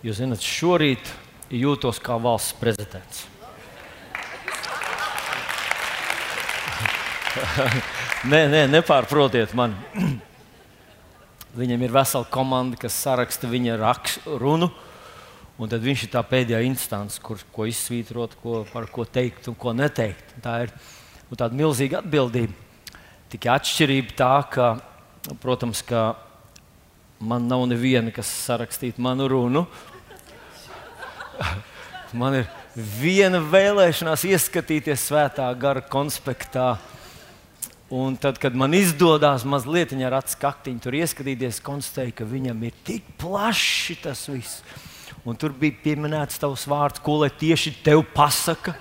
Jūs zināt, šorīt jūtos kā valsts prezidents. nē, nē, nepārprotiet mani. Viņam ir vesela komanda, kas saraksta viņa rakstu runu. Un tad viņš ir tā pēdējā instance, kur ko izsvītrot, ko, par ko teikt un ko neteikt. Tā ir tāda milzīga atbildība. Tikai atšķirība tā, ka, protams, ka man nav neviena, kas sarakstītu manu runu. Man ir viena vēlēšanās ieskatīties svētā gara konspektā. Un tad, kad man izdodas mazliet ar acu kaktiņu tur ieskatīties, konstatēju, ka viņam ir tik plašs tas viss. Un tur bija pieminēts tavs vārds, ko lai tieši tev pasaka.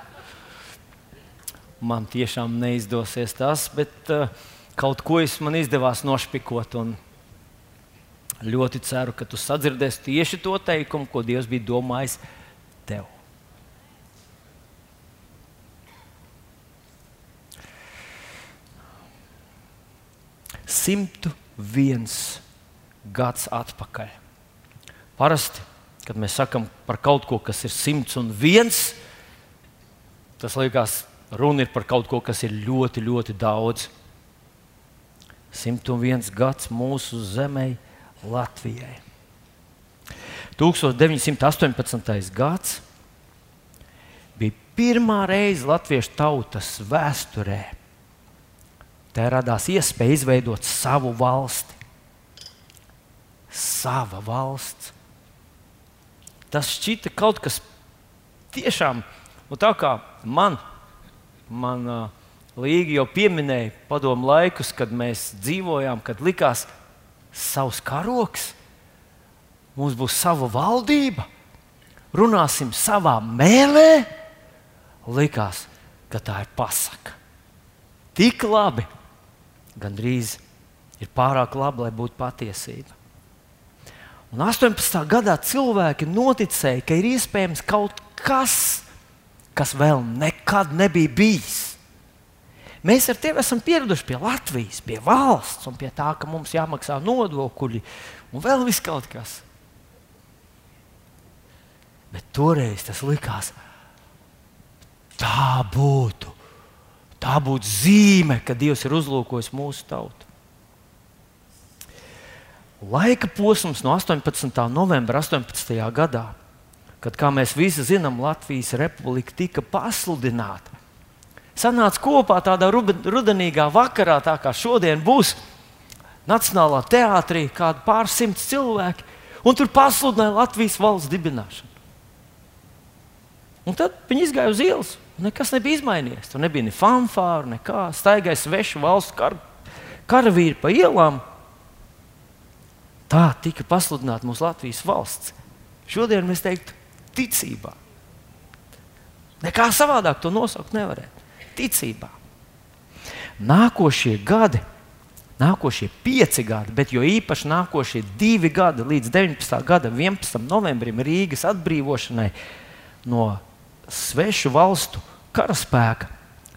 Man tiešām neizdosies tas, bet uh, kaut ko es man izdevās nošpikot. Ļoti ceru, ka tu sadzirdēsi tieši to teikumu, ko Dievs bija domājis tev. Simtu viens gads atpakaļ. Parasti, kad mēs sakām par kaut ko, kas ir simts un viens, tas liekas, runa ir par kaut ko, kas ir ļoti, ļoti daudz. 101 gads mūsu zemē, Latvijai. 1918. gads bija pirmā reize Latviešu tautas vēsturē. Tā radās iespēja izveidot savu valsti. Sava valsts. Tas šķita kaut kas tiešām, nu tā kā man, man uh, Līga jau pieminēja padomu laikus, kad mēs dzīvojām, kad likās savs karoks, mums būs sava valdība, runāsim savā mēlē. Likās, ka tā ir pasaka. Tik labi, gandrīz ir pārāk labi, lai būtu patiesība. Un 18. gadā cilvēki noticēja, ka ir iespējams kaut kas, kas vēl nekad nebija bijis. Mēs ar tevi esam pieraduši pie Latvijas, pie valsts un pie tā, ka mums jāmaksā nodokļi un vēl viss kaut kas. Bet toreiz tas likās, tā būtu. Tā būtu zīme, ka Dievs ir uzlūkojis mūsu tautu. Laika posms no 18. novembra 18. gadā, kad, kā mēs visi zinām, Latvijas republika tika pasludināta sanāca kopā tādā rudenīgā vakarā, tā kā šodien būs Nacionālā teātrī, kādi pārsimts cilvēki, un tur pasludināja Latvijas valsts dibināšanu. Un tad viņi izgāja uz ielas. Nekas nebija izmainījies. Tur nebija ne fanfāra, nekā. Staigāja svešu valstu kar, karavīri pa ielām. Tā tika pasludināta mūsu Latvijas valsts. Šodien mēs teiktu, ticībā. Nekā savādāk to nosaukt nevarētu ticībā. Nākošie gadi, nākošie pieci gadi, bet jo īpaši nākošie divi gadi līdz 19. gada 11. novembrim Rīgas atbrīvošanai no svešu valstu karaspēka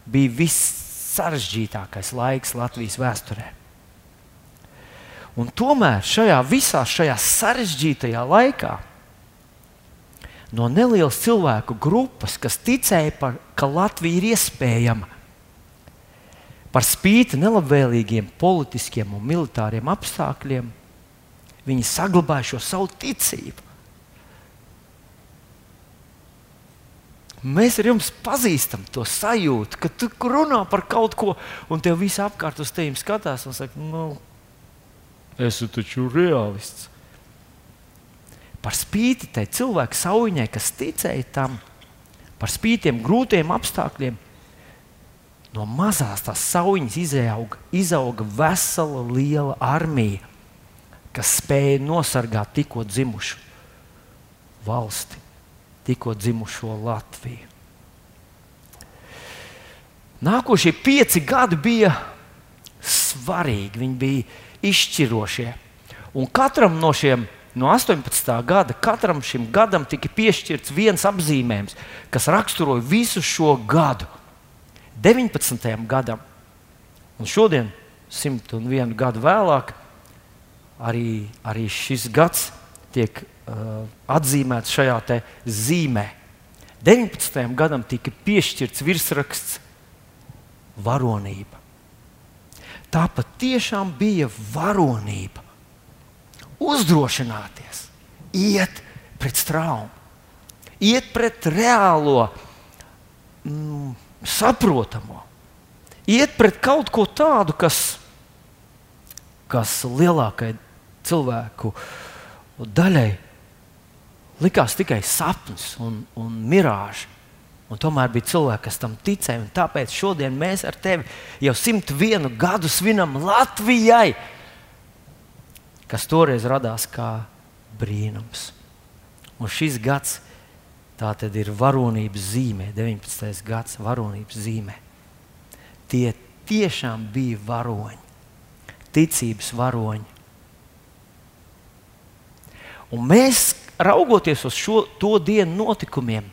bija vissarežģītākais laiks Latvijas vēsturē. Un tomēr šajā visā šajā sarežģītajā laikā no nelielas cilvēku grupas, kas ticēja, par, ka Latvija ir iespējama. Par spīti nelabvēlīgiem politiskiem un militāriem apstākļiem, viņi saglabāja šo savu ticību. Mēs ar jums pazīstam to sajūtu, ka tu runā par kaut ko, un tev viss apkārt uz tevis skatās un saka, nu, es esmu taču realists. Par spīti tai cilvēku sauņai, kas ticēja tam, par spītiem grūtiem apstākļiem, no mazās tās sauņas izauga, izauga vesela liela armija, kas spēja nosargāt tikko dzimušu valsti, tikko dzimušo Latviju. Nākošie pieci gadi bija svarīgi, viņi bija izšķirošie. Un katram no šiem no 18. gada katram šim gadam tika piešķirts viens apzīmējums, kas raksturoja visu šo gadu. 19. gadam, un šodien, 101 gadu vēlāk, arī, arī šis gads tiek atzīmēts šajā zīmē. 19. gadam tika piešķirts virsraksts varonība. Tā patiešām bija varonība. Uzdrošināties, iet pret traumu, iet pret reālo, mm, saprotamo, iet pret kaut ko tādu, kas, kas lielākajai cilvēku daļai likās tikai sapnis un, un mirāža. Un tomēr bija cilvēki, kas tam ticēja. Tāpēc šodien mēs ar tevi jau 101 gadu svinam Latvijai, kas toreiz radās kā brīnums. Un šis gads ir varonības zīmē, 19. gads varonības zīmē. Tie tiešām bija varoņi, ticības varoņi. Un mēs, raugoties uz šo dienu notikumiem,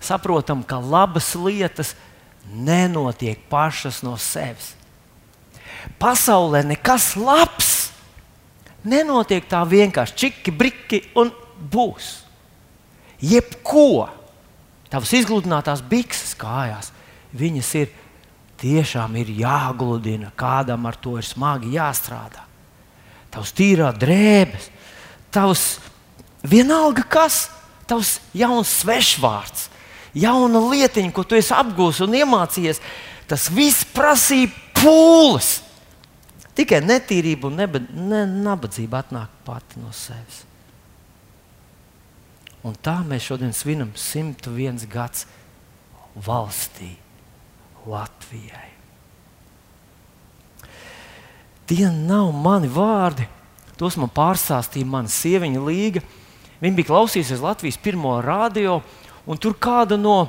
saprotam, ka labas lietas nenotiek pašas no sevis. Pasaulē nekas labs nenotiek tā vienkārši čiki, briki un būs. Jebko tavas izgludinātās bikses kājās, viņas ir tiešām ir jāgludina, kādam ar to ir smagi jāstrādā. Tavs tīrā drēbes, tavs vienalga kas, tavs jauns svešvārds, jauna lietiņa, ko tu esi apgūlis un iemācījies, tas viss prasīja pūles. Tikai netīrība un neba, ne, nabadzība atnāk pati no sevis. Un tā mēs šodien svinam 101 gadus valstī, Latvijai. Tie nav mani vārdi. Tos man pārstāstīja mana sieviņa Līga. Viņa bija klausījusies Latvijas pirmo radio, un tur kāda no,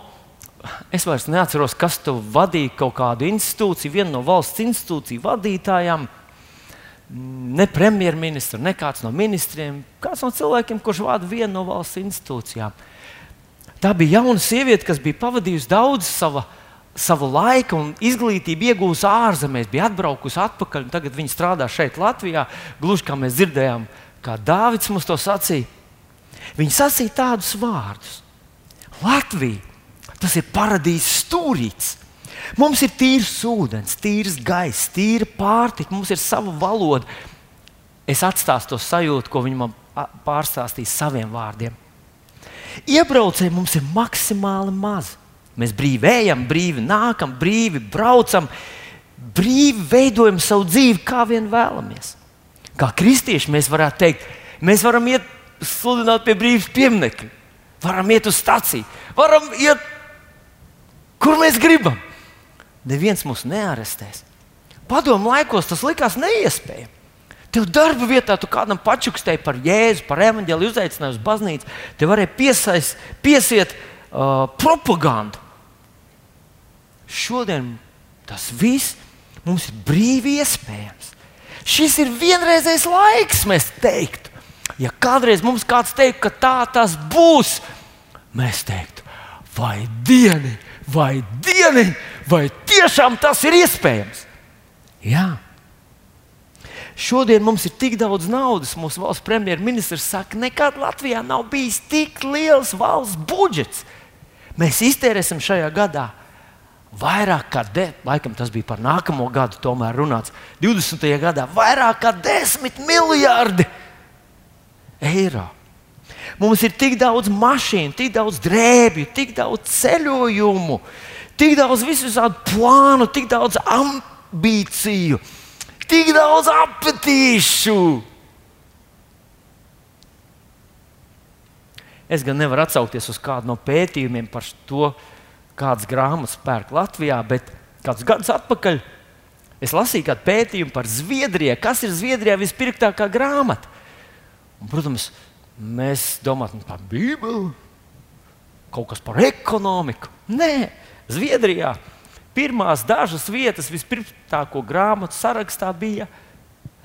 es vairs neatceros, kas to vadīja, kaut kādu institūciju, viena no valsts institūciju vadītājām. Ne premjerministra, ne kāds no ministriem, kāds no cilvēkiem, kurš vada vienu no valsts institūcijām. Tā bija jauna sieviete, kas bija pavadījusi daudz sava, savu laiku un izglītību iegūsi ārzemēs, bija atbraukusi atpakaļ. Tagad viņa strādā šeit, Latvijā. Gluži kā mēs dzirdējām, kā Dārvids mums to sacīja. Viņa sacīja tādus vārdus: Latvija, tas ir paradīzes stūrīts. Mums ir tīrs ūdens, tīrs gaiss, tīra pārtika, mums ir sava valoda. Es atstāstu to sajūtu, ko viņi man pārstāstīja saviem vārdiem. Iebraucēji mums ir maksimāli maz. Mēs brīvi ejam, brīvi nākam, brīvi braucam, brīvi veidojam savu dzīvi, kā vien vēlamies. Kā kristieši mēs varētu teikt, mēs varam iet sludināt pie brīvības pieminiekļa, varam iet uz stāciju, varam iet, kur mēs gribam. Neviens mūs nearestēs. Padomu laikos tas likās neiespējami. Tev darba vietā tu kādam pačukstēji par jēzu, par evanģēliju, uzaicināji uz baznīcu. Te varēja piesaist, piesiet uh, propagandu. Šodien tas viss mums ir brīvi iespējams. Šis ir vienreizējs laiks, mēs teiktu. Ja kādreiz mums kāds teiktu, ka tā tas būs, mēs teiktu, vai dieni, vai dieni, vai tiešām tas ir iespējams. Jā. Šodien mums ir tik daudz naudas. Mūsu valsts premjerministrs saka, nekad Latvijā nav bijis tik liels valsts budžets. Mēs iztērēsim šajā gadā vairāk kā, de, laikam tas bija par nākamo gadu, tomēr runāts 20. gadā, vairāk kā 10 miljardi eiro. Mums ir tik daudz mašīnu, tik daudz drēbju, tik daudz ceļojumu, tik daudz visādi plānu, tik daudz ambīciju, tik daudz apetīšu. Es gan nevaru atsaukties uz kādu no pētījumiem par to, kādas grāmatas pērk Latvijā, bet kādus gadus atpakaļ es lasīju kādu pētījumu par Zviedriju. Kas ir Zviedrijā vispirktākā grāmata? Un, protams, mēs domājam par Bībeli, kaut kas par ekonomiku. Nē, Zviedrijā pirmās dažas vietas vispirmtāko grāmatu sarakstā bija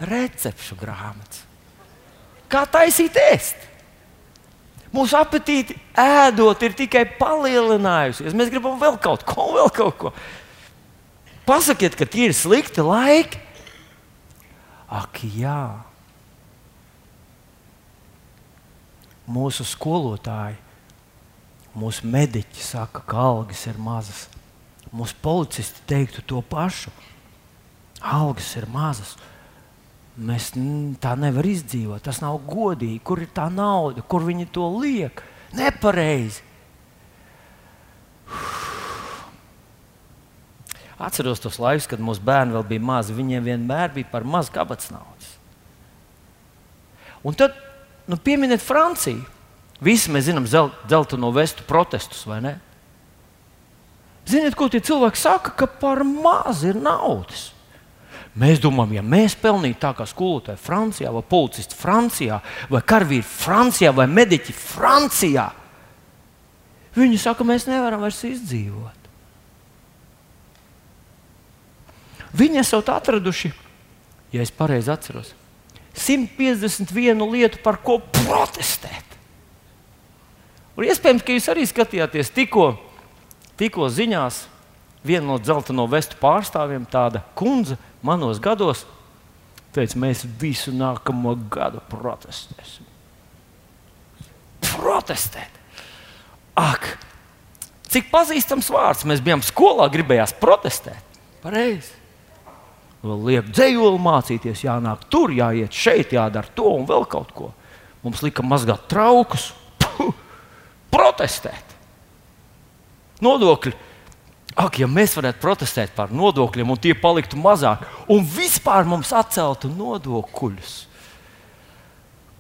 recepšu grāmatas. Kā taisīt ēst? Mūsu apetīte ēdot ir tikai palielinājusies. Mēs gribam vēl kaut ko, vēl kaut ko. Pasakiet, ka tie ir slikti laiki. Ak, jā. Mūsu skolotāji, mūsu mediķi saka, ka algas ir mazas. Mūsu policisti teiktu to pašu. Algas ir mazas. Mēs tā nevaram izdzīvot. Tas nav godīgi. Kur ir tā nauda, kur viņi to liek? Nepareizi. Atceros tos laikus, kad mūsu bērni vēl bija mazi. Viņiem vienmēr bija par maz kabatas naudas. Un tad nu, pieminiet Franciju. Visi mēs zinām dzelteno vestu protestus, vai ne? Ziniet, ko tie cilvēki saka, ka par maz ir naudas. Mēs domājam, ja mēs pelnītu tā kā skolotāji Francijā, vai policisti Francijā, vai karavīri Francijā, vai mediķi Francijā, viņi saka, mēs nevaram vairs izdzīvot. Viņi esat atraduši, ja es pareizi atceros, 151 lietu, par ko protestēt. Un iespējams, ka jūs arī skatījāties tikko, tikko ziņās, viena no dzelteno vestu pārstāvjiem, tāda kundze manos gados, teica, mēs visu nākamo gadu protestēsim. Protestēt! Ak, cik pazīstams vārds! Mēs bijām skolā, gribējās protestēt. Pareizi! Liek dzējoli mācīties, jānāk tur, jāiet šeit, jādara to un vēl kaut ko. Mums lika mazgāt traukus, puh, protestēt. Nodokļi. Ak, ja mēs varētu protestēt par nodokļiem, un tie paliktu mazāk, un vispār mums atceltu nodokļus.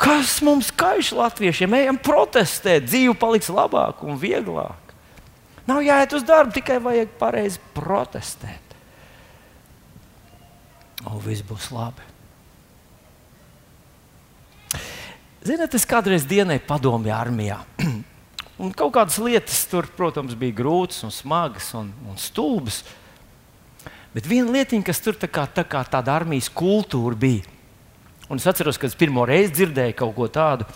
Kas mums kaiš latviešiem? Ejam protestēt, dzīve paliks labāka un vieglāka. Nav jāiet uz darbu, tikai vajag pareizi protestēt un viss būs labi. Ziniet, es kādreiz dienēju padomju armijā. un kaut kādas lietas tur, protams, bija grūtas, un smagas un, un stulbas. Bet viena lietiņa, kas tur tā kā, tā kā tāda armijas kultūra bija. Un es atceros, kad es pirmo reizi dzirdēju kaut ko tādu.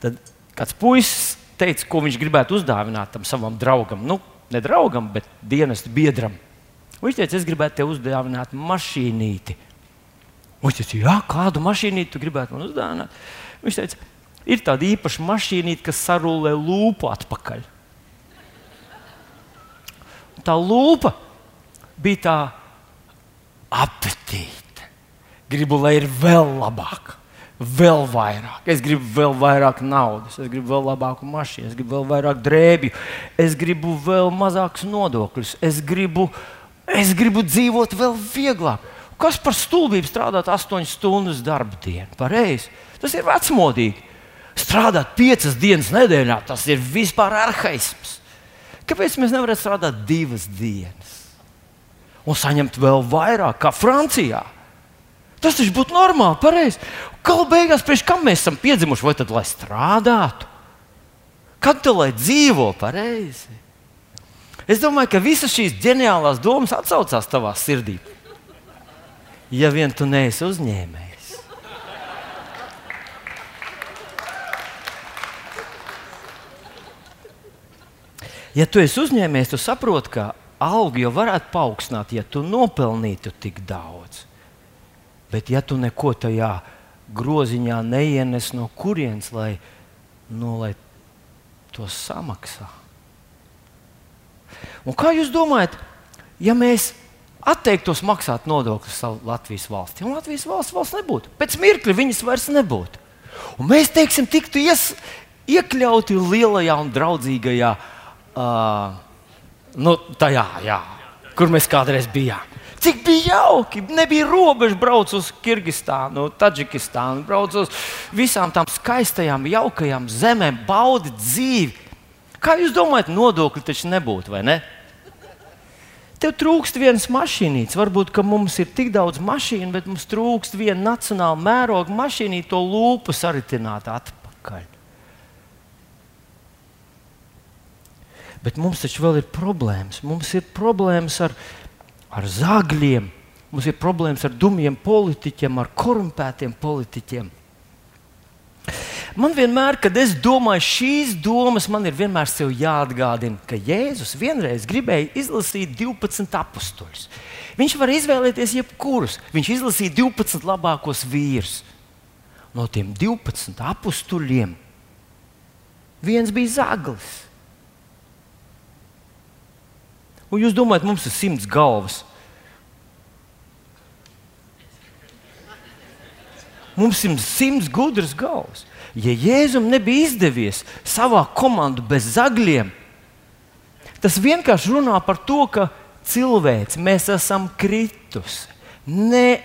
Tad kāds puisis teica, ko viņš gribētu uzdāvināt tam savam draugam. Nu, ne draugam, bet dienas biedram. Viņš teica, es gribētu tev uzdāvināt mašīnīti. Viņš teica, jā, kādu mašīnīti tu gribētu man uzdāvināt? Viņš teica, ir tāda īpaša mašīnīte, kas sarūlē lūpu atpakaļ. Tā lūpa bija tā apetīte. Gribu, lai ir vēl labāk, vēl vairāk. Es gribu vēl vairāk naudas, es gribu vēl labāku mašīnu, es gribu vēl vairāk drēbju, es gribu vēl mazākus nodokļus, es gribu uh, Es gribu dzīvot vēl vieglāk. Kas par stulbību strādāt 8 stundas darba dienu? Pareizi. Tas ir vecmodīgi. Strādāt 5 dienas nedēļā, tas ir vispār arhaisms. Kāpēc mēs nevaram strādāt divas dienas un saņemt vēl vairāk, kā Francijā? Tas taču būtu normāli, pareizi. Galu beigās, priekš kam mēs esam piedzimuši, vai tad lai strādātu? Kad tu lai dzīvo pareizi? Es domāju, ka visas šīs ģeniālās domas atsaucās tavā sirdī. Ja vien tu neesi uzņēmējs. Ja tu esi uzņēmējs, tu saproti, ka algu jau varētu paaugstināt, ja tu nopelnītu tik daudz. Bet ja tu neko tajā groziņā neienes no kurienes, lai, no, lai to samaksātu? Un kā jūs domājat, ja mēs atteiktos maksāt nodokļus Latvijas valstī, un Latvijas valsts vairs nebūtu, pēc mirkļa viņas vairs nebūtu. Un mēs, teiksim, tiktu ies, iekļauti lielajā un draudzīgajā, uh, nu, tajā, jā, kur mēs kādreiz bijām. Cik bija jauki! Nebija robeža, brauc uz Kirgistānu, Taģikistānu, brauc uz visām tām skaistajām, jaukajām zemēm, baudi dzīvi. Kā jūs domājat, nodokļi taču nebūtu, vai ne? Tev trūkst vienas mašīnītes. Varbūt mums ir tik daudz mašīnu, bet mums trūkst viena nacionāla mēroga mašīnīte, to lūpu saritināt atpakaļ. Bet mums taču vēl ir problēmas. Mums ir problēmas ar, ar zagļiem, mums ir problēmas ar dumjiem politiķiem, ar korumpētiem politiķiem. Man vienmēr, kad es domāju šīs domas, man ir vienmēr jāatgādina, ka Jēzus vienreiz gribēja izlasīt 12 apstuļus. Viņš var izvēlēties jebkurus. Viņš izlasīja 12 labākos vīrus. No tiem 12 apstuļiem viens bija zaglis. Un jūs domājat, mums ir simts galvas. Mums ir simts gudras galvas. Ja Jēzum nebija izdevies savā komandā bez zagļiem, tas vienkārši runā par to, ka cilvēks mēs esam kritusi. Ne,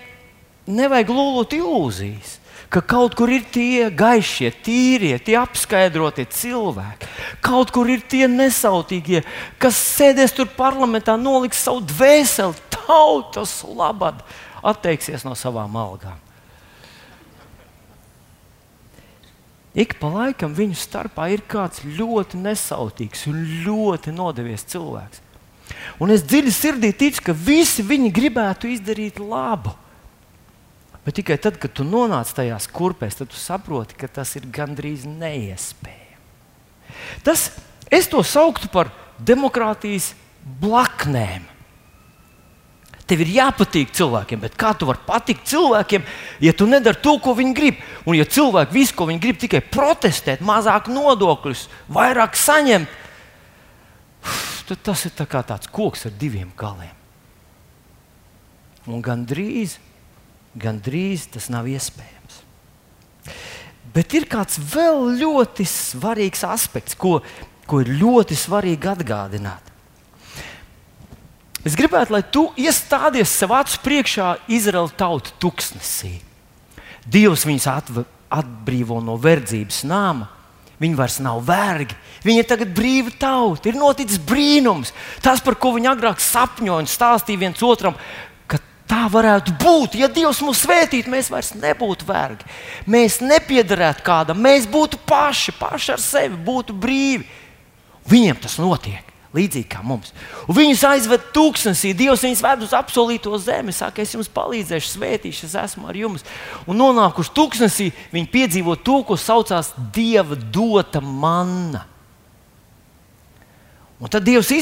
nevajag lūgt ilūzijas ka kaut kur ir tie gaišie, tīrie, tie apskaidrotie cilvēki. Kaut kur ir tie nesautīgie, kas sēdēs tur parlamentā, noliks savu dvēseli, tautas labad, atteiksies no savām algām. Ik pa laikam viņu starpā ir kāds ļoti nesautīgs un ļoti nodevies cilvēks. Un es dziļi sirdī ticu, ka visi viņi gribētu izdarīt labu. Bet tikai tad, kad tu nonāc tajās kurpēs, tad tu saproti, ka tas ir gandrīz neiespējami. Tas, es to sauktu par demokrātijas blaknēm. Tev ir jāpatīk cilvēkiem, bet kā tu vari patikt cilvēkiem, ja tu nedari to, ko viņi grib? Un ja cilvēki visu, ko viņi grib, tikai protestēt, mazāk nodokļus, vairāk saņemt, tad tas ir tā tāds koks ar diviem galiem. Un gandrīz gan drīz tas nav iespējams. Bet ir kāds vēl ļoti svarīgs aspekts, ko, ko ir ļoti svarīgi atgādināt. Es gribētu, lai tu iestādies sev acu priekšā Izraēla tauta tuksnesī. Dievs viņus atbrīvo no verdzības nāma. Viņi vairs nav vergi. Viņi ir tagad brīva tauta. Ir noticis brīnums. Tas, par ko viņi agrāk sapņoja un stāstīja viens otram, Tā varētu būt. Ja Dievs mūs svētītu, mēs vairs nebūtu vergi. Mēs nepiedarētu kādam, mēs būtu paši, paši ar sevi, būtu brīvi. Viņiem tas notiek. Līdzīgi kā mums. Un viņus aizved tūkstnesī, Dievs viņus ved uz apsolīto zemi. Saka, es jums palīdzēšu, svētīšu, es esmu ar jums. Un nonākuši tūkstnesī, viņi piedzīvo to, ko saucās Dieva dota manna. Un tad Dievs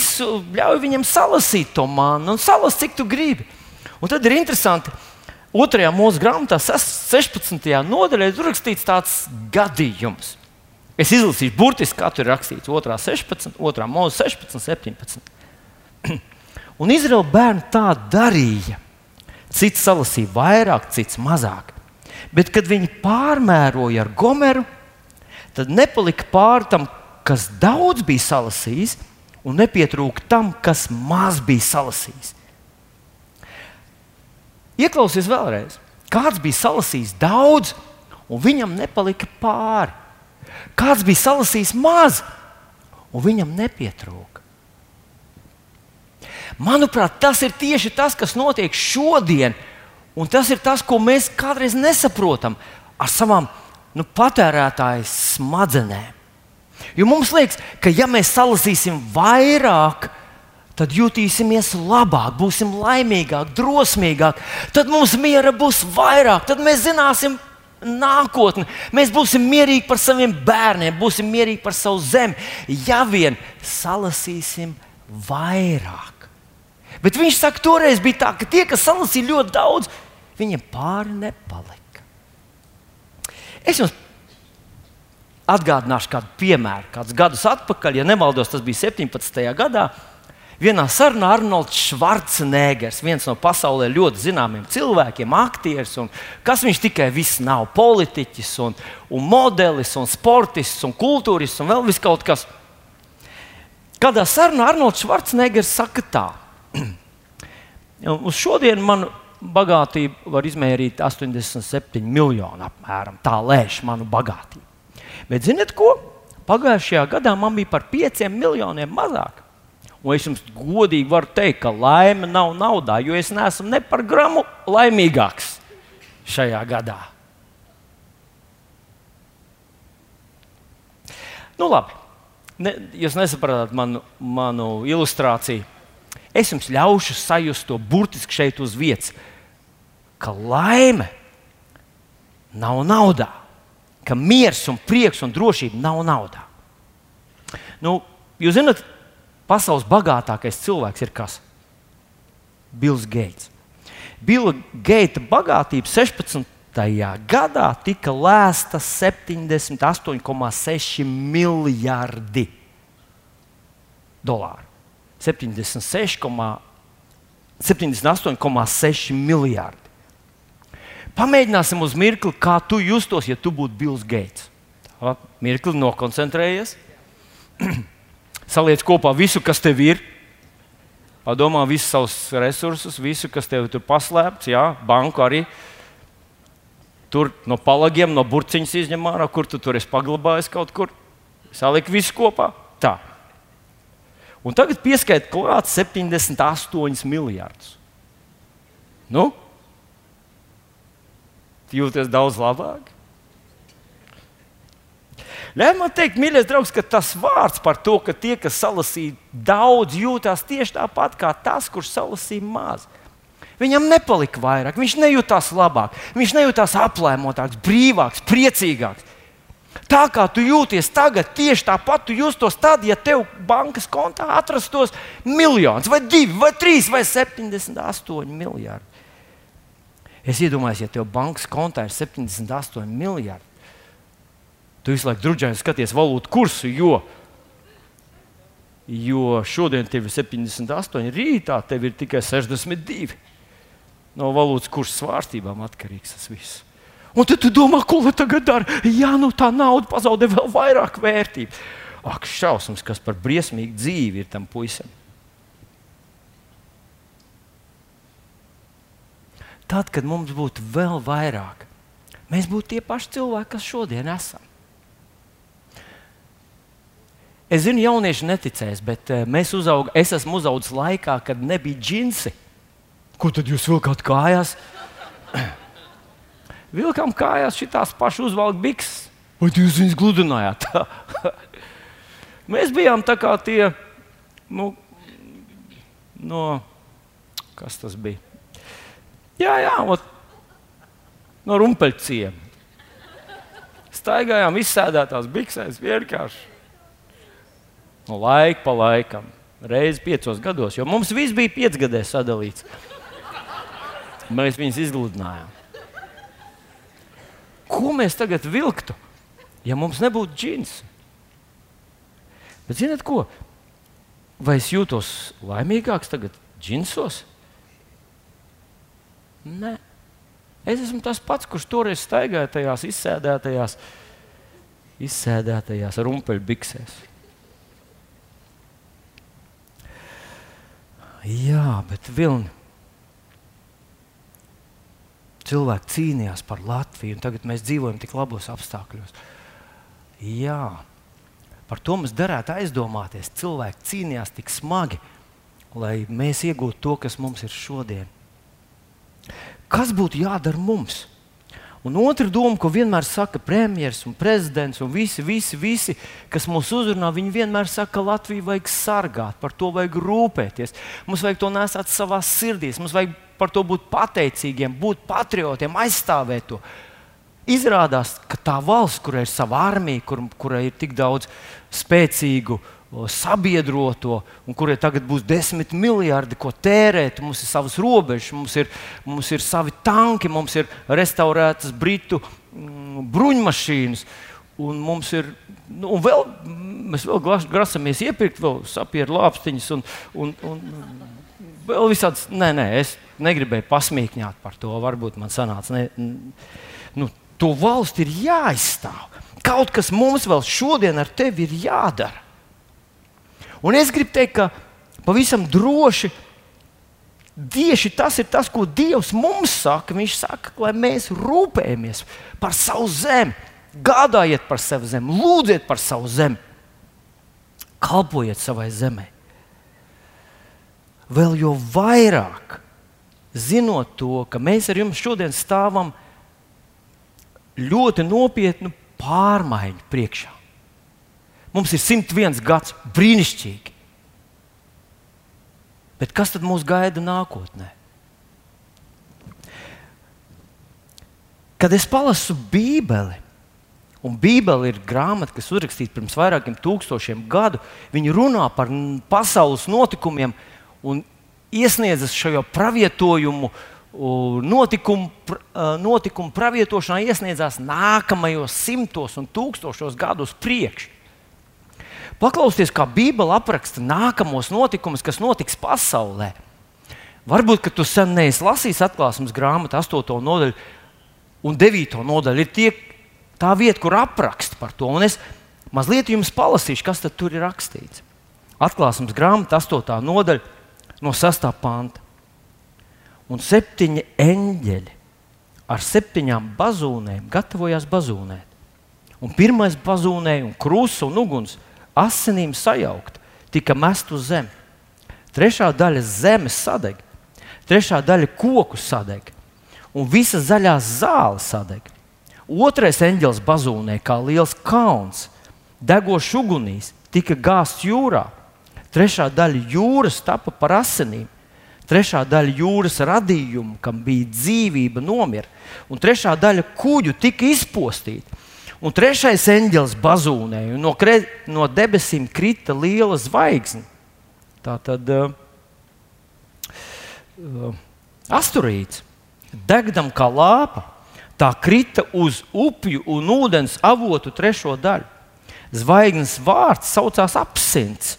ļauj viņam salasīt to mannu un salas, cik tu gribi. Un tad ir interesanti, otrajā mūsu grāmatā, 16. nodaļā, ir rakstīts tāds gadījums. Es izlasīšu burtiski, kā tur ir rakstīts 2, 16, 2 mūža 16, 17. Un Izraēla bērni tā darīja. Cits salasīja vairāk, cits mazāk. Bet, kad viņi pārmēroja ar Gomeru, tad nepalika pāri tam, kas daudz bija salasījis, un nepietrūka tam, kas maz bija salasījis. Ieklausies vēlreiz. Kāds bija salasījis daudz, un viņam nepalika pāri. Kāds bija salasījis maz, un viņam nepietrūka. Manuprāt, tas ir tieši tas, kas notiek šodien, un tas ir tas, ko mēs kādreiz nesaprotam ar savām nu, patērētāju smadzenēm. Jo mums liekas, ka ja mēs salasīsim vairāk, tad jutīsimies labāk, būsim laimīgāki, drosmīgāki. Tad mums miera būs vairāk, tad mēs zināsim nākotni. Mēs būsim mierīgi par saviem bērniem, būsim mierīgi par savu zemi, ja vien salasīsim vairāk. Bet viņš saka, toreiz bija tā, ka tie, kas salasīja ļoti daudz, viņiem pāri nepalika. Es jums atgādināšu kādu piemēru. Kādus gadus atpakaļ, ja nemaldos, tas bija 17. gadā Vienā sarunā Arnolds Schwarzeneggers, viens no pasaulē ļoti zināmiem cilvēkiem, aktieris, un kas viņš tikai viss nav - politiķis, un, un modelis, un sportists, un kultūrists, un vēl kaut kas. Kādā sarunā Arnolds Schwarzeneggers saka tā, uz šodienu manu bagātību var izmērīt 87 miljonu apmēram. Tā lēš manu bagātību. Bet ziniet ko? Pagājušajā gadā man bija par 5 miljoniem mazāk. Un es jums godīgi varu teikt, ka laime nav naudā, jo es neesmu ne par gramu laimīgāks šajā gadā. Nu, labi, ne, jūs nesaprotat manu, manu ilustrāciju. Es jums ļaušu sajust to burtiski šeit uz vietas, ka laime nav naudā, ka miers un prieks un drošība nav naudā. Nu, jūs zināt, pasaules bagātākais cilvēks ir kas? Bills Gates. Bila Geita bagātība 16 Tajā gadā tika lēsta 78,6 miljardi dolāru. 78,6 miljardi. Pamēģināsim uz mirkli, kā tu justos, ja tu būtu Bills Gates. Mirkli nokoncentrējies, saliec kopā visu, kas tev ir. Padomā visus savus resursus, visu, kas tev tur paslēpts, jā, banku arī. Tur no palagiem, no burciņas izņem ārā, kur tu tur esi paglabājis kaut kur. Saliek visu kopā. Tā. Un tagad pieskaita klāt 78 miljardus. Nu? Jūties daudz labāk. Ļauj man teikt, mīļais draugs, ka tas vārds par to, ka tie, kas salasīja daudz, jūtas tieši tāpat kā tas, kurš salasīja maz. Viņam nepalika vairāk, viņš nejūtās labāk, viņš nejūtās aplēmotāks, brīvāks, priecīgāks. Tā kā tu jūties tagad, tieši tāpat tu justos tad, ja tev bankas kontā atrastos miljons, vai divi, vai trīs, vai 78 miljardi. Es iedomājos, ja tev bankas kontā ir 78 miljardi, tu visu laiku drudžēji skaties valūtu kursu, jo, jo šodien tev ir 78, rītā tev ir tikai 62. No valūtas kursa svārstībām atkarīgs tas viss. Un tad tu domā, ko lai tagad dara? Jā, nu tā nauda pazaudē vēl vairāk vērtību. Ak, šausmas, kas par briesmīgu dzīvi ir tam puisim. Tad, kad mums būtu vēl vairāk, mēs būtu tie paši cilvēki, kas šodien esam. Es zinu, jaunieši neticēs, bet eh, uzaug, es esmu uzaugusi laikā, kad nebija džinsi. Ko tad jūs vilkāt kājās? vilkām kājās šīs pašas uzvalku bikses. Vai jūs viņus gludinājāt? Mēs bijām tā kā tie, nu, no, kas tas bija? Jā, jā, ot, no rumpeļciem. Staigājām izsēdētās biksēs vienkārši. No laika pa laikam, reizi piecos gados, jo mums viss bija piecgadē sadalīts. Mēs viņus izgludinājām. Ko mēs tagad vilktu, ja mums nebūtu džins? Bet zināt ko? Vai es jūtos laimīgāks tagad džinsos? Nē. Es esmu tas pats, kurš toreiz staigāja tajās izsēdētajās, izsēdētajās rumpeļbiksēs. Jā, bet vilni cilvēki cīnījās par Latviju, un tagad mēs dzīvojam tik labos apstākļos. Jā, par to mums derētu aizdomāties. Cilvēki cīnījās tik smagi, lai mēs iegūtu to, kas mums ir šodien. Kas būtu jādara mums? Un otra doma, ko vienmēr saka premjerministrs un prezidents un visi, visi, visi, kas mūs uzrunā, viņi vienmēr saka, ka Latviju vajag sargāt, par to vajag rūpēties. Mums vajag to nesāt savā sirdīs, mums vajag par to būt pateicīgiem, būt patriotiem, aizstāvēt to. Izrādās, ka tā valsts, kurai ir sava armija, kur, kurai ir tik daudz spēcīgu sabiedroto, un kurai tagad būs desmit miljardi, ko tērēt. Mums ir savas robežas, mums ir, mums ir savi tanki, mums ir restaurētas britu mm, bruņmašīnas. Un mums ir, nu, un vēl, mēs vēl grasamies iepirkt vēl sapieru lāpstiņus un, un, un vēl visādas. Nē, nē, es negribēju pasmīkņāt par to. Varbūt man sanāca. Ne, nu, to valsti ir jāizstāv. Kaut kas mums vēl šodien ar tevi ir jādara. Un es gribu teikt, ka pavisam droši tieši tas ir tas, ko Dievs mums saka. Viņš saka, lai mēs rūpējamies par savu zemi, gādājiet par savu zemi, lūdziet par savu zemi, kalpojiet savai zemē. Vēl jo vairāk, zinot to, ka mēs ar jums šodien stāvam ļoti nopietnu pārmaiņu priekšā. Mums ir 101 gads, brīnišķīgi. Bet kas tad mūs gaida nākotnē? Kad es palasu Bībeli, un Bībele ir grāmata, kas uzrakstīta pirms vairākiem tūkstošiem gadu, viņi runā par pasaules notikumiem un iesniedzas šo pravietojumu notikumu, notikumu pravietošanā iesniedzās nākamajos simtos un tūkstošos gadus priekš. Paklausieties, kā Bībele apraksta nākamos notikumus, kas notiks pasaulē. Varbūt, ka tu sen neesi lasījis atklāsmes grāmatu 8. nodaļu un 9. nodaļu. Ir tie, tā vieta, kur apraksta par to. Un es mazliet jums palasīšu, kas tur ir rakstīts. Atklāsmes grāmata 8. nodaļa no 6. panta un septiņi eņģeļi ar septiņām bazūnēm gatavojās bazūnēt. Un pirmais bazūnēja, un krusta un uguns asinīm sajaukt, tika mest uz zemi. Trešā daļa zemes sadeg, trešā daļa koku sadeg, un visa zaļā zāle sadeg. Otrais eņģelis bazūnē, kā liels kauns, degošs ugunīs, tika gāzts jūrā. Trešā daļa jūras tapa par asinīm, Trešā daļa jūras radījumu, kam bija dzīvība, nomira. Un trešā daļa kuģu tika izpostīta. Un trešais eņģelis bazūnēja, un no, kre, no debesīm krita liela zvaigzne. Tā tad uh, uh, asturīts, degdam kā lāpa, tā krita uz upju un ūdens avotu trešo daļu. Zvaigznes vārds saucās absints.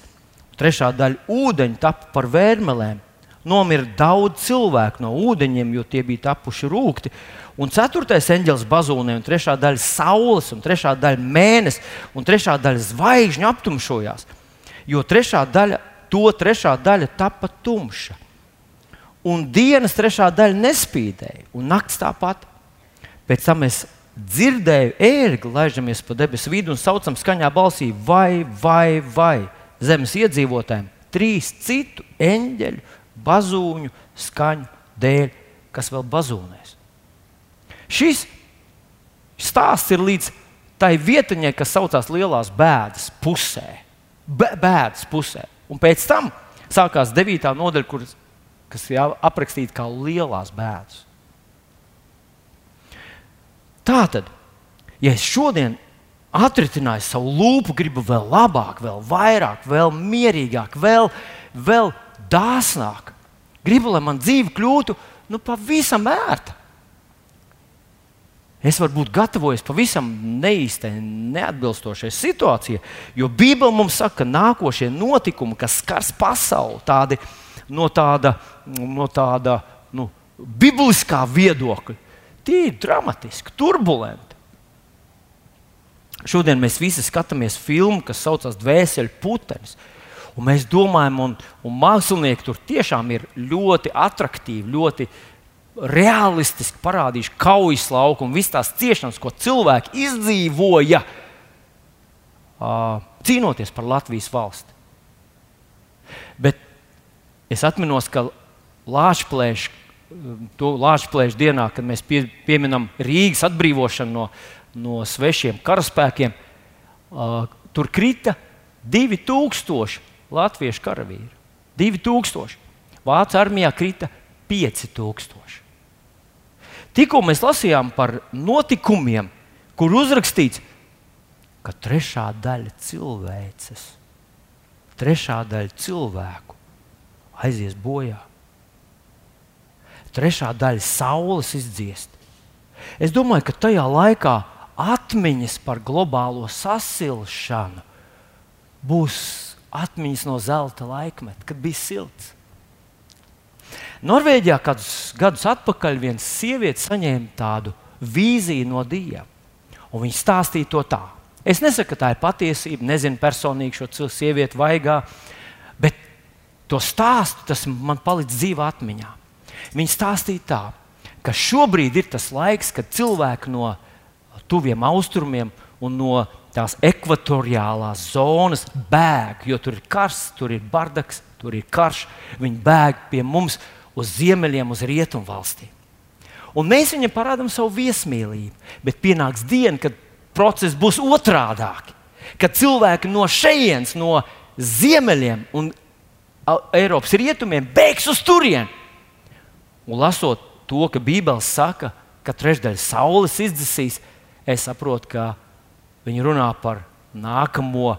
Trešā daļa ūdeņa tapa par vērmelēm nomira daudz cilvēku no ūdeņiem, jo tie bija tapuši rūkti. Un ceturtais eņģelis bazūnē, un trešā daļa saules, un trešā daļa mēnesis, un trešā daļa zvaigžņu aptumšojās. Jo trešā daļa, to trešā daļa tapa tumša. Un dienas trešā daļa nespīdēja, un naktis tāpat. Pēc tam mēs dzirdējām, ērgli laižamies pa debesu vidu un saucam skaņā balsī, vai, vai, vai zemes iedzīvotājiem, trīs citu eņģeļu bazūņu skaņu dēļ, kas vēl bazūnēs. Šis stāsts ir līdz tai vietiņai, kas saucās Lielās bēdas pusē. Bēdas pusē. Un pēc tam sākās 9. nodaļa, kur, kas ir aprakstīta kā lielās bēdas. Tā tad, ja es šodien atritināju savu lūpu, gribu vēl labāk, vēl vairāk, vēl mierīgāk, vēl, vēl dāsnāk, Gribu, lai man dzīve kļūtu nu, pavisam ērta. Es varu būt gatavojies pavisam neīstai, neatbilstošai situācijai, jo Bībele mums saka, ka nākošie notikumi, kas skars pasauli, tādi no tāda, no tāda nu, bibliskā viedokļa, tie ir dramatiski, turbulenti. Šodien mēs visi skatāmies filmu, kas saucas Dvēseli putenis. Un mēs domājam, un, un mākslinieki tur tiešām ir ļoti attraktīvi, ļoti realistiski parādījuši kaujas lauku un visas tās ciešanas, ko cilvēki izdzīvoja, cīnoties par Latvijas valsti. Bet es atceros, ka Latvijas Latvijas dienā, kad mēs pie, pieminam Rīgas atbrīvošanu no, no svešiem karaspēkiem, tur krita 2000 latviešu karavīri. 2000. Vācu armijā krita 5000. Tikko mēs lasījām par notikumiem, kur uzrakstīts, ka trešā daļa cilvēces, trešā daļa cilvēku aizies bojā. Trešā daļa saules izdziest. Es domāju, ka tajā laikā atmiņas par globālo sasilšanu būs atmiņas no zelta laikmeta, kad bija silts. Norvēģijā kādus gadus atpakaļ viena sieviete saņēma tādu vīziju no Dieva. Un viņa stāstīja to tā. Es nesaku, ka tā ir patiesība, nezinu personīgi šo sievieti vaigā, bet to stāstu tas man palicis dzīvā atmiņā. Viņa stāstīja tā, ka šobrīd ir tas laiks, kad cilvēki no tuviem austrumiem un no tās ekvatoriālās zonas bēg, jo tur ir karsts, tur ir bardaks, tur ir karš. Viņi bēg pie mums uz ziemeļiem, uz rietumu valstīm. Un mēs viņam parādām savu viesmīlību, bet pienāks diena, kad process būs otrādāk. Kad cilvēki no šejienes, no ziemeļiem un Eiropas rietumiem bēgs uz turieni. Un lasot to, ka Bībele saka, ka trešdaļa saules izdzisīs, es saprotu, ka Viņi runā par nākamo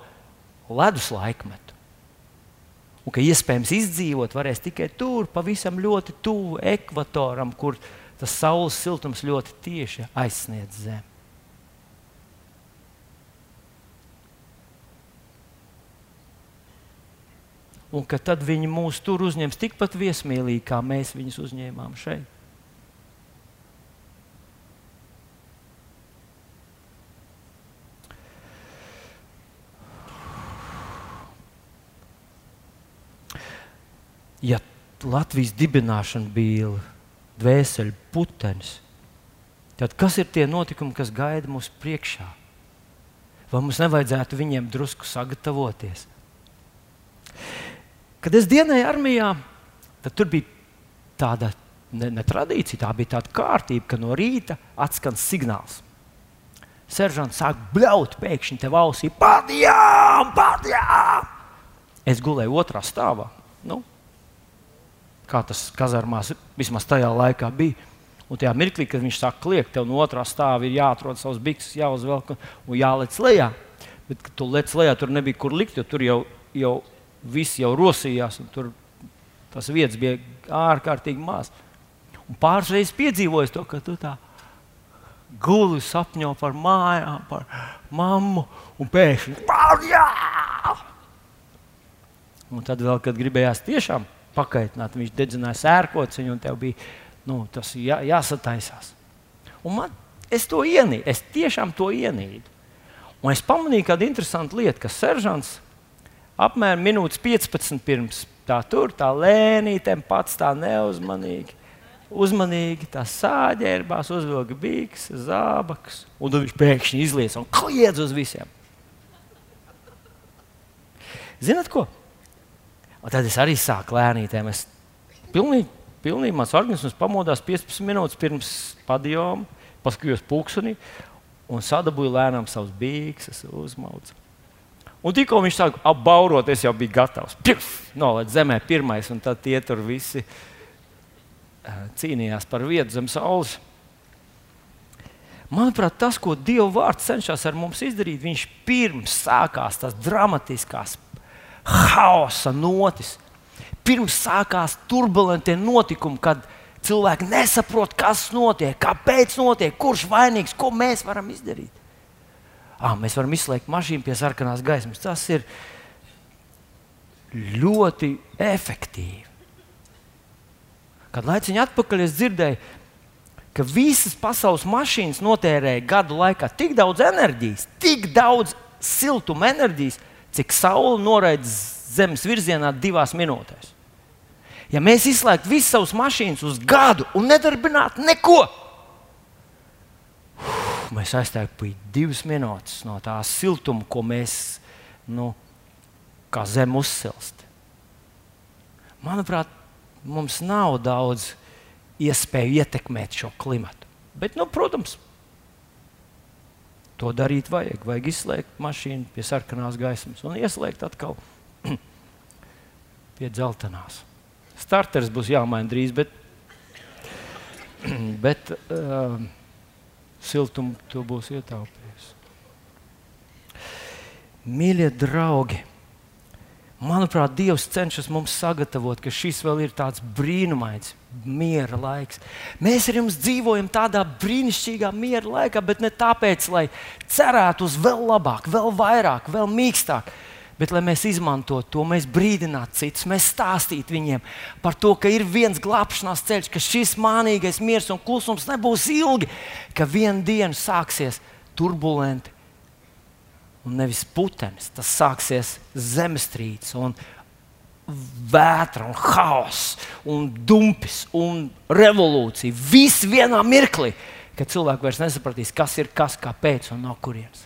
ledus laikmetu. Un ka iespējams izdzīvot varēs tikai tur, pavisam ļoti tuvu ekvatoram, kur tas saules siltums ļoti tieši aizsniedz Zemi. Un ka tad viņi mūs tur uzņems tikpat viesmīlīgi, kā mēs viņus uzņēmām šeit. Ja Latvijas dibināšana bija dvēseli putenis, tad kas ir tie notikumi, kas gaida mūs priekšā? Vai mums nevajadzētu viņiem drusku sagatavoties? Kad es dienēju armijā, tad tur bija tāda ne, ne tradīcija, tā bija tāda kārtība, ka no rīta atskan signāls. Seržants sāk bļaut pēkšņi te ausī, pārdījām, pārdījām! Es gulēju otrā stāvā. Nu, kā tas kazarmās vismaz tajā laikā bija. Un tajā mirklī, kad viņš sāk kliegt, tev no otrā stāva ir jāatrod savs bikses, jāuzvelk un jālec lejā. Bet, kad tu lec lejā, tur nebija kur likt, jo tur jau, jau viss jau rosījās, un tur tas vietas bija ārkārtīgi maz. Un pāris reizes piedzīvoju to, ka tu tā guli sapņo par mājām, par mammu, un pēkšņi pārjā! Un tad vēl, kad gribējās tiešām pakaitināt. Viņš dedzināja sērkociņu, un tev bija nu, tas jā, jāsataisās. Un man, es to ienīdu, es tiešām to ienīdu. Un es pamanīju kādu interesantu lietu, ka seržants apmēram minūtes 15 pirms tā tur, tā lēnītēm pats tā neuzmanīgi. Uzmanīgi tā sāģērbās, uzvilka bīgas, zābakus, un tad viņš pēkšņi izlies un kliedz uz visiem. Zinat, ko? Un tad es arī sāku lēnītēm. Es pilnīgi, pilnīgi mans organisms pamodās 15 minūtes pirms padījuma, paskatījos pulkstenī un sadabūju lēnām savus bīkses, uzmaucu. Un tikko viņš sāk apbaurot, es jau biju gatavs. Pjuf! Nolaid zemē pirmais, un tad tie tur visi uh, cīnījās par vietu zem saules. Manuprāt, tas, ko Dieva vārds cenšas ar mums izdarīt, viņš pirms sākās tas dramatiskās haosa notis. Pirms sākās turbulentie notikumi, kad cilvēki nesaprot, kas notiek, kāpēc notiek, kurš vainīgs, ko mēs varam izdarīt. À, mēs varam izslēgt mašīnu pie sarkanās gaismas. Tas ir ļoti efektīvi. Kad laiciņā atpakaļ es dzirdēju, ka visas pasaules mašīnas notērēja gadu laikā tik daudz enerģijas, tik daudz siltuma enerģijas, cik saule noraida zemes virzienā divās minūtēs. Ja mēs izslēgtu visas savas mašīnas uz gadu un nedarbinātu neko, uf, mēs aizteiktu divas minūtes no tā siltuma, ko mēs nu, kā zeme uzsilst. Manuprāt, mums nav daudz iespēju ietekmēt šo klimatu. Bet, nu, protams, To darīt vajag. Vajag izslēgt mašīnu pie sarkanās gaismas un ieslēgt atkal pie dzeltenās. Starters būs jāmaina drīz, bet, bet uh, siltumu to būs ietaupījis. Mīļie draugi! Manuprāt, Dievs cenšas mums sagatavot, ka šis vēl ir tāds brīnumains miera laiks. Mēs ar jums dzīvojam tādā brīnišķīgā miera laikā, bet ne tāpēc, lai cerētu uz vēl labāk, vēl vairāk, vēl mīkstāk. Bet, lai mēs izmantotu to, mēs brīdinātu citus, mēs stāstītu viņiem par to, ka ir viens glābšanās ceļš, ka šis mānīgais miers un klusums nebūs ilgi, ka vienā dienā sāksies turbulenti un nevis putenis. Tas sāksies zemestrīce, un vētra, un haoss, un dumpis, un revolūcija. Viss vienā mirklī, kad cilvēki vairs nesapratīs, kas ir kas, kāpēc un no kurienes.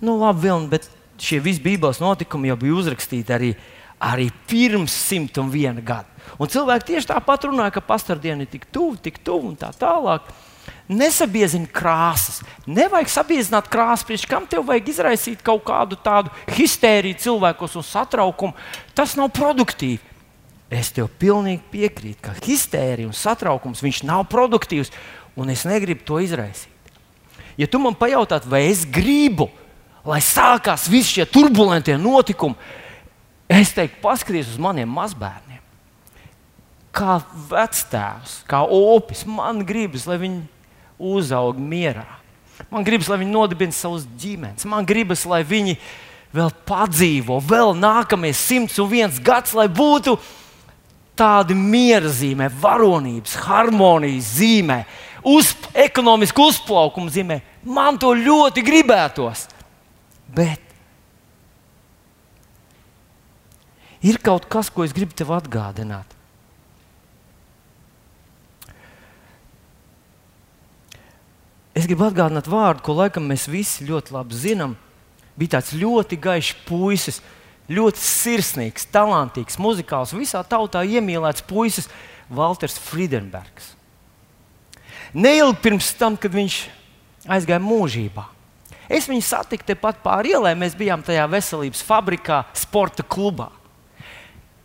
Nu, labi, Vilni, bet šie visi Bībeles notikumi jau bija uzrakstīti arī, arī pirms 101 gada. Un cilvēki tieši tāpat runāja, ka pastardiena ir tik tuvu, tik tuvu un tā tālāk. Nesabiezini krāsas. Nevajag sabiezināt krāsas, priekš kam tev vajag izraisīt kaut kādu tādu histēriju cilvēkos un satraukumu. Tas nav produktīvi. Es tev pilnīgi piekrītu, ka histērija un satraukums nav produktīvs, un es negribu to izraisīt. Ja tu man pajautātu, vai es gribu, lai sākās visi šie turbulentie notikumi, Es teiktu, paskatieties uz maniem mazbērniem. Kā vectēvs, kā opis, man gribas, lai viņi uzaug mierā. Man gribas, lai viņi nodibina savus ģimenes. Man gribas, lai viņi vēl padzīvo, vēl nākamie simts un viens gads, lai būtu tādi miera zīmē, varonības, harmonijas zīmē, uz, ekonomisku uzplaukumu zīmē. Man to ļoti gribētos. Bet ir kaut kas, ko es gribu tev atgādināt. Es gribu atgādināt vārdu, ko laikam mēs visi ļoti labi zinām. Bija tāds ļoti gaišs puisis, ļoti sirsnīgs, talantīgs, muzikāls, visā tautā iemīlēts puisis, Walters Friedenbergs. Neilgi pirms tam, kad viņš aizgāja mūžībā, es viņu satiku tepat pāri ielai. Mēs bijām tajā veselības fabrikā, sporta klubā.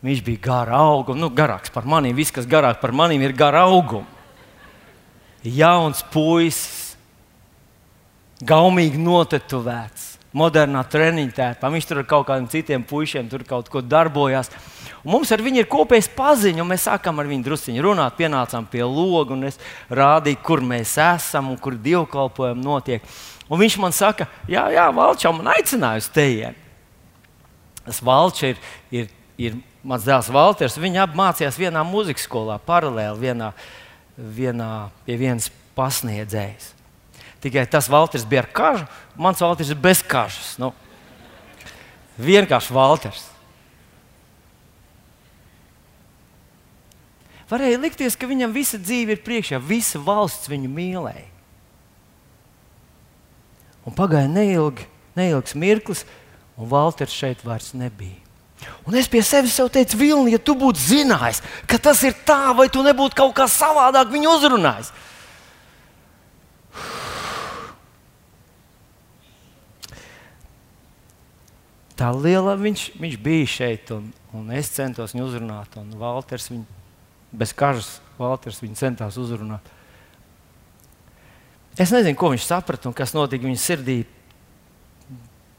Viņš bija gara auguma, nu, garāks par maniem. Viss, kas garāk par maniem, ir gara auguma. Jauns puisis, gaumīgi notetovēts, modernā treniņa tēpā. Viņš tur ar kaut kādiem citiem puišiem tur kaut ko darbojās. Un mums ar viņu ir kopējs paziņš, un mēs sākām ar viņu druskuļi runāt. Pienācām pie loga, un es rādīju, kur mēs esam un kur dievkalpojumi notiek. Un viņš man saka, jā, jā Valčā man aicināja uz tejienu. Tas Valčs ir, ir, ir mans dēls Valters. Viņi abi mācījās vienā muzikas skolā, paralēli vienā, vienā pie vienas pasniedzējas. Tikai tas Valters bija ar kažu, mans Valters ir bez kažas. Nu, vienkārši Valters. Varēja likties, ka viņam visa dzīve ir priekšā, visa valsts viņu mīlēja. Un pagāja neilgi, neilgs mirklis, un Valters šeit vairs nebija. Un es pie sevis teicu, Vilni, ja tu būtu zinājis, ka tas ir tā, vai tu nebūtu kaut kā savādāk viņu uzrunājis. Tā liela viņš, viņš bija šeit, un, un es centos viņu uzrunāt. Un Walters viņu, bez kažas, Walters viņu centās uzrunāt. Es nezinu, ko viņš saprata un kas notika viņa sirdī.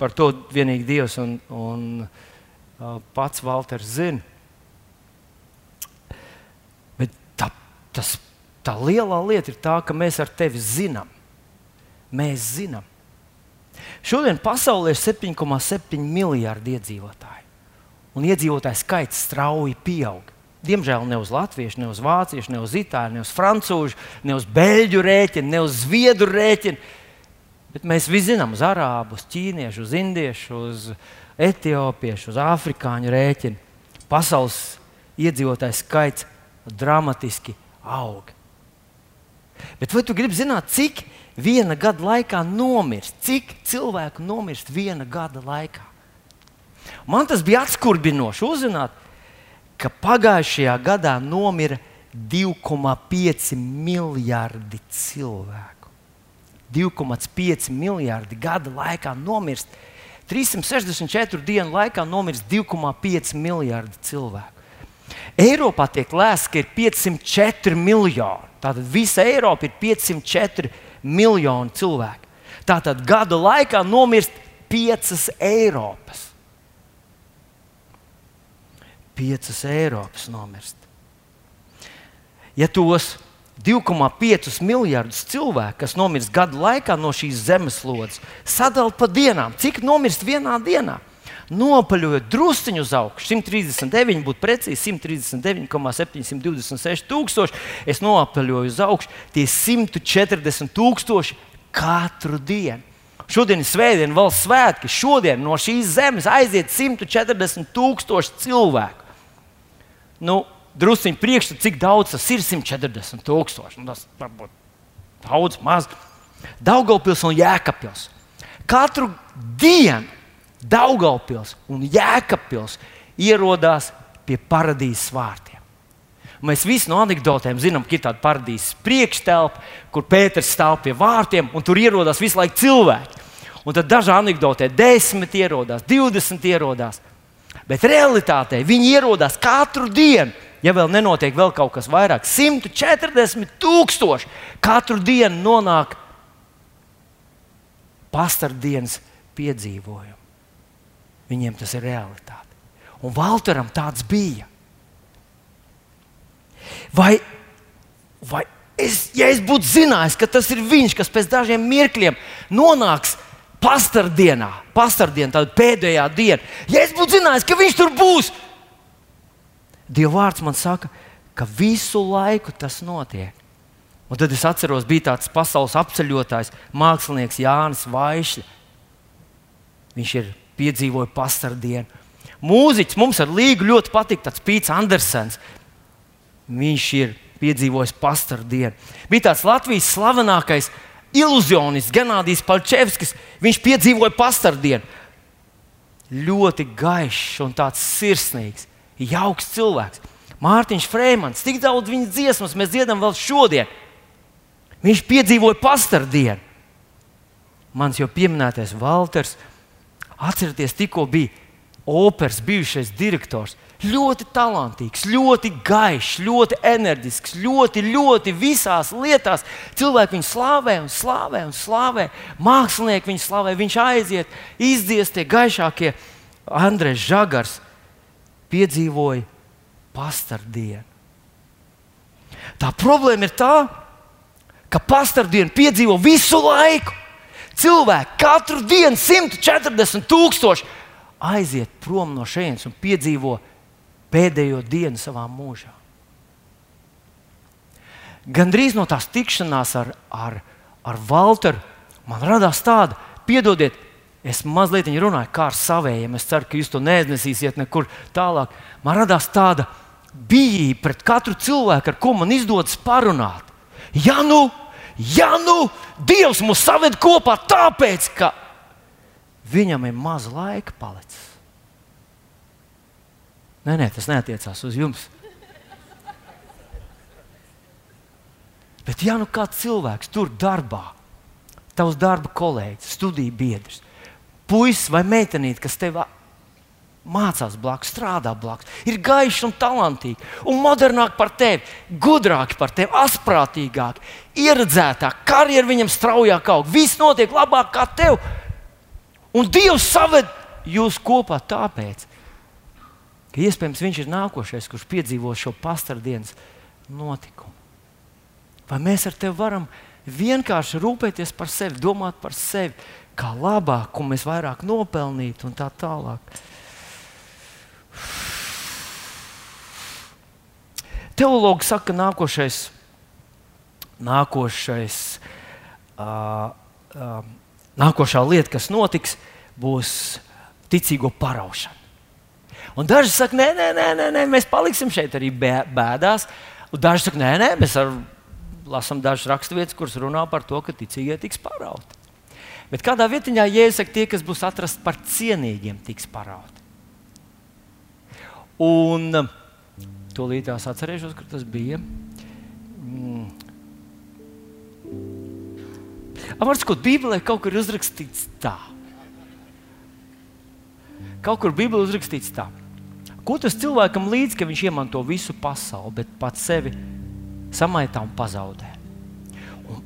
Par to vienīgi Dievs un, un uh, pats Walters zina. Bet tā, tas, tā lielā lieta ir tā, ka mēs ar tevi zinām. Mēs zinām Šodien pasaulē ir 7,7 miljardi iedzīvotāji. Un iedzīvotāju skaits strauji pieaug. Diemžēl ne uz latviešu, ne uz vāciešu, ne uz itāļu, ne uz frančūžu, ne uz beļģu rēķinu, ne uz zviedru rēķinu. Bet mēs visi zinām, uz arābu, uz ķīniešu, uz indiešu, uz etiopiešu, uz afrikāņu rēķinu. Pasaules iedzīvotāju skaits dramatiski aug. Bet vai tu gribi zināt, cik viena gada laikā nomirst. Cik cilvēku nomirst viena gada laikā? Man tas bija atskurbinoši uzzināt, ka pagājušajā gadā nomira 2,5 miljardi cilvēku. 2,5 miljardi gada laikā nomirst. 364 dienu laikā nomirst 2,5 miljardi cilvēku. Eiropā tiek lēsts, ka ir 504 miljoni. Tātad visa Eiropa ir 504 miljoni cilvēku. Tātad gada laikā nomirst piecas Eiropas. Piecas Eiropas nomirst. Ja tos 2,5 miljardus cilvēku, kas nomirst gada laikā no šīs zemeslodes, sadalīt pa dienām, cik nomirst vienā dienā? Nopaļojot drusciņu uz augšu, 139, būtu precīzi 139,726 tūkstoši. Es nopaļoju uz augšu, tie 140 tūkstoši katru dienu. Šodien ir svētdiena, valsts svētki. Šodien no šīs zemes aiziet 140 tūkstoši cilvēku. Nu, drusciņi priekšstats, cik daudz tas ir 140 tūkstoši. Nu, tas varbūt daudz, maz. Daugopils un Jēkabils. Katru dienu Daugaupils un Jēkabpils ierodās pie paradīzes vārtiem. Mēs visi no anekdotēm zinām, ka ir tāda paradīzes priekšstelpa, kur Pēters stāv pie vārtiem un tur ierodas visu laiku cilvēki. Un tad dažā anekdotē desmit ierodās, divdesmit ierodās. Bet realitātē viņi ierodas katru dienu. Ja vēl nenotiek vēl kaut kas vairāk, 140 tūkstoši katru dienu nonāk pastardienas piedzīvojumu. Viņiem tas ir realitāte. Un Valteram tāds bija. Vai, vai es, ja es būtu zinājis, ka tas ir viņš, kas pēc dažiem mirkļiem nonāks pastardienā, pastardienā, tāda pēdējā diena, ja es būtu zinājis, ka viņš tur būs, Dieva vārds man saka, ka visu laiku tas notiek. Un tad es atceros, bija tāds pasaules apceļotājs, mākslinieks Jānis Vaišs. Viņš ir piedzīvojis pastardienu. Mūziķis mums ar līgu ļoti patīk, tāds Pīts Andersens. Viņš ir piedzīvojis pastardienu. Bija tāds Latvijas slavenākais iluzionists Ganādijs Palčevskis. Viņš piedzīvoja pastardienu. Ļoti gaišs un tāds sirsnīgs, jauks cilvēks. Mārtiņš Freemans, tik daudz viņa dziesmas mēs dziedam vēl šodien. Viņš piedzīvoja pastardienu. Mans jau pieminētais Walters, atcerieties, tikko bija operas bijušais direktors. Ļoti talantīgs, ļoti gaišs, ļoti enerģisks, ļoti, ļoti visās lietās. Cilvēki viņu slavē un slavē un slavē. Mākslinieki viņu slavē. Viņš aiziet, izdzies tie gaišākie. Andrēs Žagars piedzīvoja pastardienu. Tā problēma ir tā, ka pastardienu piedzīvo visu laiku. Cilvēki katru dienu 140 tūkstoši aiziet prom no šejienes un piedzīvo pēdējo dienu savā mūžā. Gan drīz no tās tikšanās ar, ar, ar Walteru man radās tāda, piedodiet, es mazliet runāju kā ar saviem. Es ceru, ka jūs to neiznesīsiet nekur tālāk. Man radās tāda bijība pret katru cilvēku, ar ko man izdodas parunāt. Ja nu, ja nu Dievs mūs saved kopā tāpēc, ka viņam ir maz laika palicis. Nē, nē, tas neatiecās uz jums. Bet, ja nu kāds cilvēks tur darbā, tavs darba kolēģis, studiju biedrs, puisis vai meitenīte, kas tev mācās blakus, strādā blakus, ir gaišs un talantīgi, un modernāk par tevi, gudrāk par tevi, asprātīgāk, ieredzētāk, karjeras viņam straujāk aug, viss notiek labāk kā tev. Un Dievs saved jūs kopā tāpēc, ka iespējams viņš ir nākošais, kurš piedzīvo šo pastardienas notikumu. Vai mēs ar tevi varam vienkārši rūpēties par sevi, domāt par sevi, kā labāk, ko mēs vairāk nopelnītu un tā tālāk. Teologi saka, ka nākošais, nākošais uh, uh, nākošā lieta, kas notiks, būs ticīgo paraušana. Un daži saka, nē, nē, nē, nē, nē mēs paliksim šeit arī bēdās. Un daži saka, nē, nē, mēs lasām dažas raksturvietas, kuras runā par to, ka ticīgie tiks parauti. Bet kādā vietā jēzus saka, tie, kas būs atrasti par cienīgiem, tiks parauti. Un to līdās atcerēšos, kur tas bija. Mm Var sakot, Bībelē kaut kur ir uzrakstīts tā. Kaut kur Bībelē uzrakstīts tā. Ko tas cilvēkam līdz, ka viņš iemanto visu pasauli, bet pats sevi samaitā un pazaudē? Un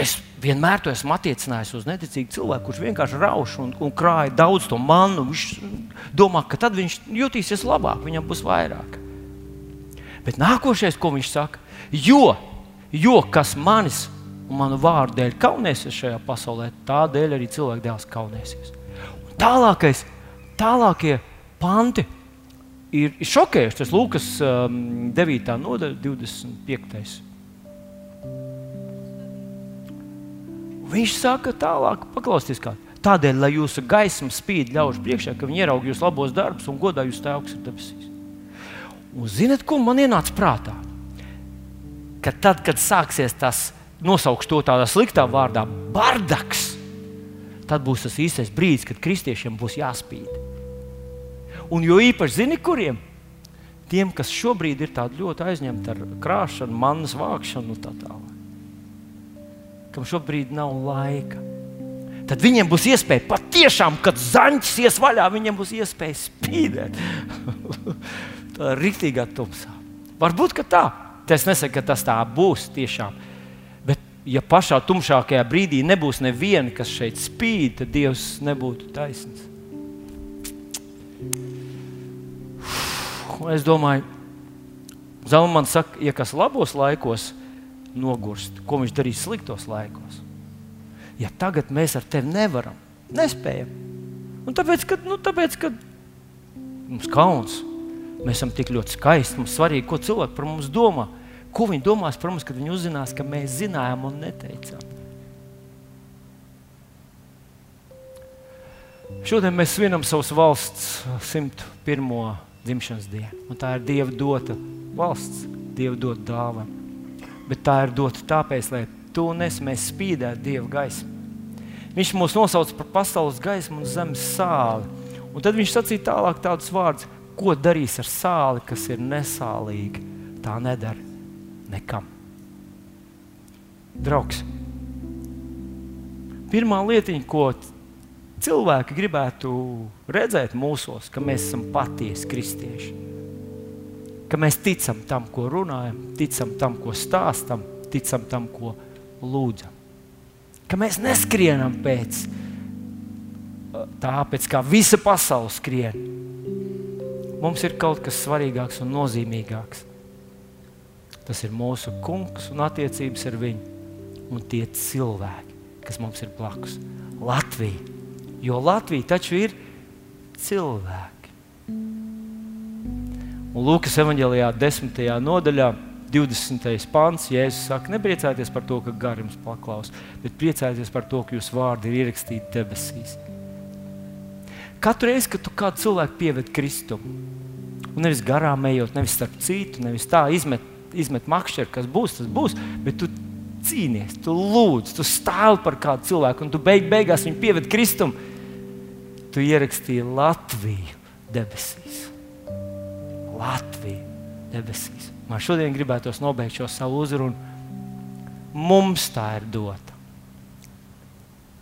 es vienmēr to esmu attiecinājis uz neticīgu cilvēku, kurš vienkārši rauš un, un krāja daudz to manu. Viņš domā, ka tad viņš jutīsies labāk, viņam būs vairāk. Bet nākošais, ko viņš saka, jo, jo kas manis un manu vārdu dēļ kaunēsies šajā pasaulē, tādēļ arī cilvēku dēls kaunēsies. Un tālākais, tālākie panti ir, šokējuši. Tas Lūkas um, 9. nodaļa, 25. Viņš saka, tālāk, paklausieties, kā. Tādēļ, lai jūsu gaisma spīd ļaužu priekšā, ka viņi ieraudzīja jūsu labos darbus un godā jūs tēvs, ir debesīs. Un zinat, ko man ienāca prātā? Ka tad, kad sāksies tas nosaukšu to tādā sliktā vārdā, bardaks, tad būs tas īstais brīdis, kad kristiešiem būs jāspīd. Un jo īpaši zini, kuriem? Tiem, kas šobrīd ir ļoti aizņemti ar krāšanu, manas vākšanu un tā tālāk. Kam šobrīd nav laika. Tad viņiem būs iespēja patiešām, kad zaņķis ies vaļā, viņiem būs iespēja spīdēt. tā ir rīktīgā tumsā. Varbūt tā. Es nesaku, ka tas tā būs tiešām ja pašā tumšākajā brīdī nebūs neviena, kas šeit spīd, tad Dievs nebūtu taisnīgs. Es domāju, Zalmans saka, ja kas labos laikos nogurst, ko viņš darīs sliktos laikos? Ja tagad mēs ar tevi nevaram, nespējam. Un tāpēc, ka, nu, tāpēc, ka mums kauns, mēs esam tik ļoti skaisti, mums svarīgi, ko cilvēki par mums domā. Ko viņi domās par mums, kad viņi uzzinās, ka mēs zinājām un neteicām? Šodien mēs svinam savas valsts 101. dzimšanas dienu. Tā ir Dieva dota valsts, Dieva dota dāvana. Bet tā ir dota tāpēc, lai tu un es spīdētu Dieva gaismu. Viņš mūs nosauca par pasaules gaismu un zemes sāli. Un tad viņš sacīja tālāk tādus vārdus, ko darīs ar sāli, kas ir nesālīga. Tā nedara nekam. Draugs, pirmā lietiņa, ko cilvēki gribētu redzēt mūsos, ka mēs esam patiesi kristieši. Ka mēs ticam tam, ko runājam, ticam tam, ko stāstam, ticam tam, ko lūdzam. Ka mēs neskrienam pēc tā, pēc kā visa pasaule skrien. Mums ir kaut kas svarīgāks un nozīmīgāks. Tas ir mūsu kungs un attiecības ar viņu un tie cilvēki, kas mums ir blakus. Latvija Jo Latvija taču ir cilvēki. Un Lūkas evanģēlijā, 10. nodaļā, 20. pāns, Jēzus saka, nepriecājieties par to, ka gari jums paklaus, bet priecājieties par to, ka jūsu vārdi ir ierakstīti debesīs. Katru reizi, kad tu kādu cilvēku pieved Kristumu, un nevis garām ejot, nevis starp citu, nevis tā izmet, izmet makšķeri, kas būs, tas būs, bet tu cīnies, tu lūdz, tu stāvi par kādu cilvēku, un tu beig, beigās viņu pieved Kristumu tu ierakstīji Latviju debesīs. Latviju debesīs. Man šodien gribētos nobeigt šo savu uzrunu. Mums tā ir dota.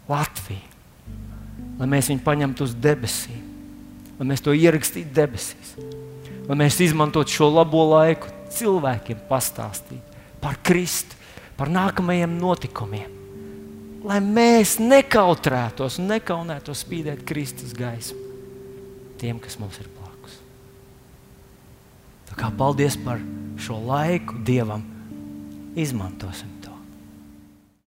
Latvija. Lai mēs viņu paņemtu uz debesīm, lai mēs to ierakstītu debesīs, lai mēs izmantotu šo labo laiku, cilvēkiem pastāstīt par Kristu, par nākamajiem notikumiem lai mēs nekautrētos un nekaunētos spīdēt Kristus gaismu tiem, kas mums ir kā paldies par šo laiku Dievam. Izmantosim.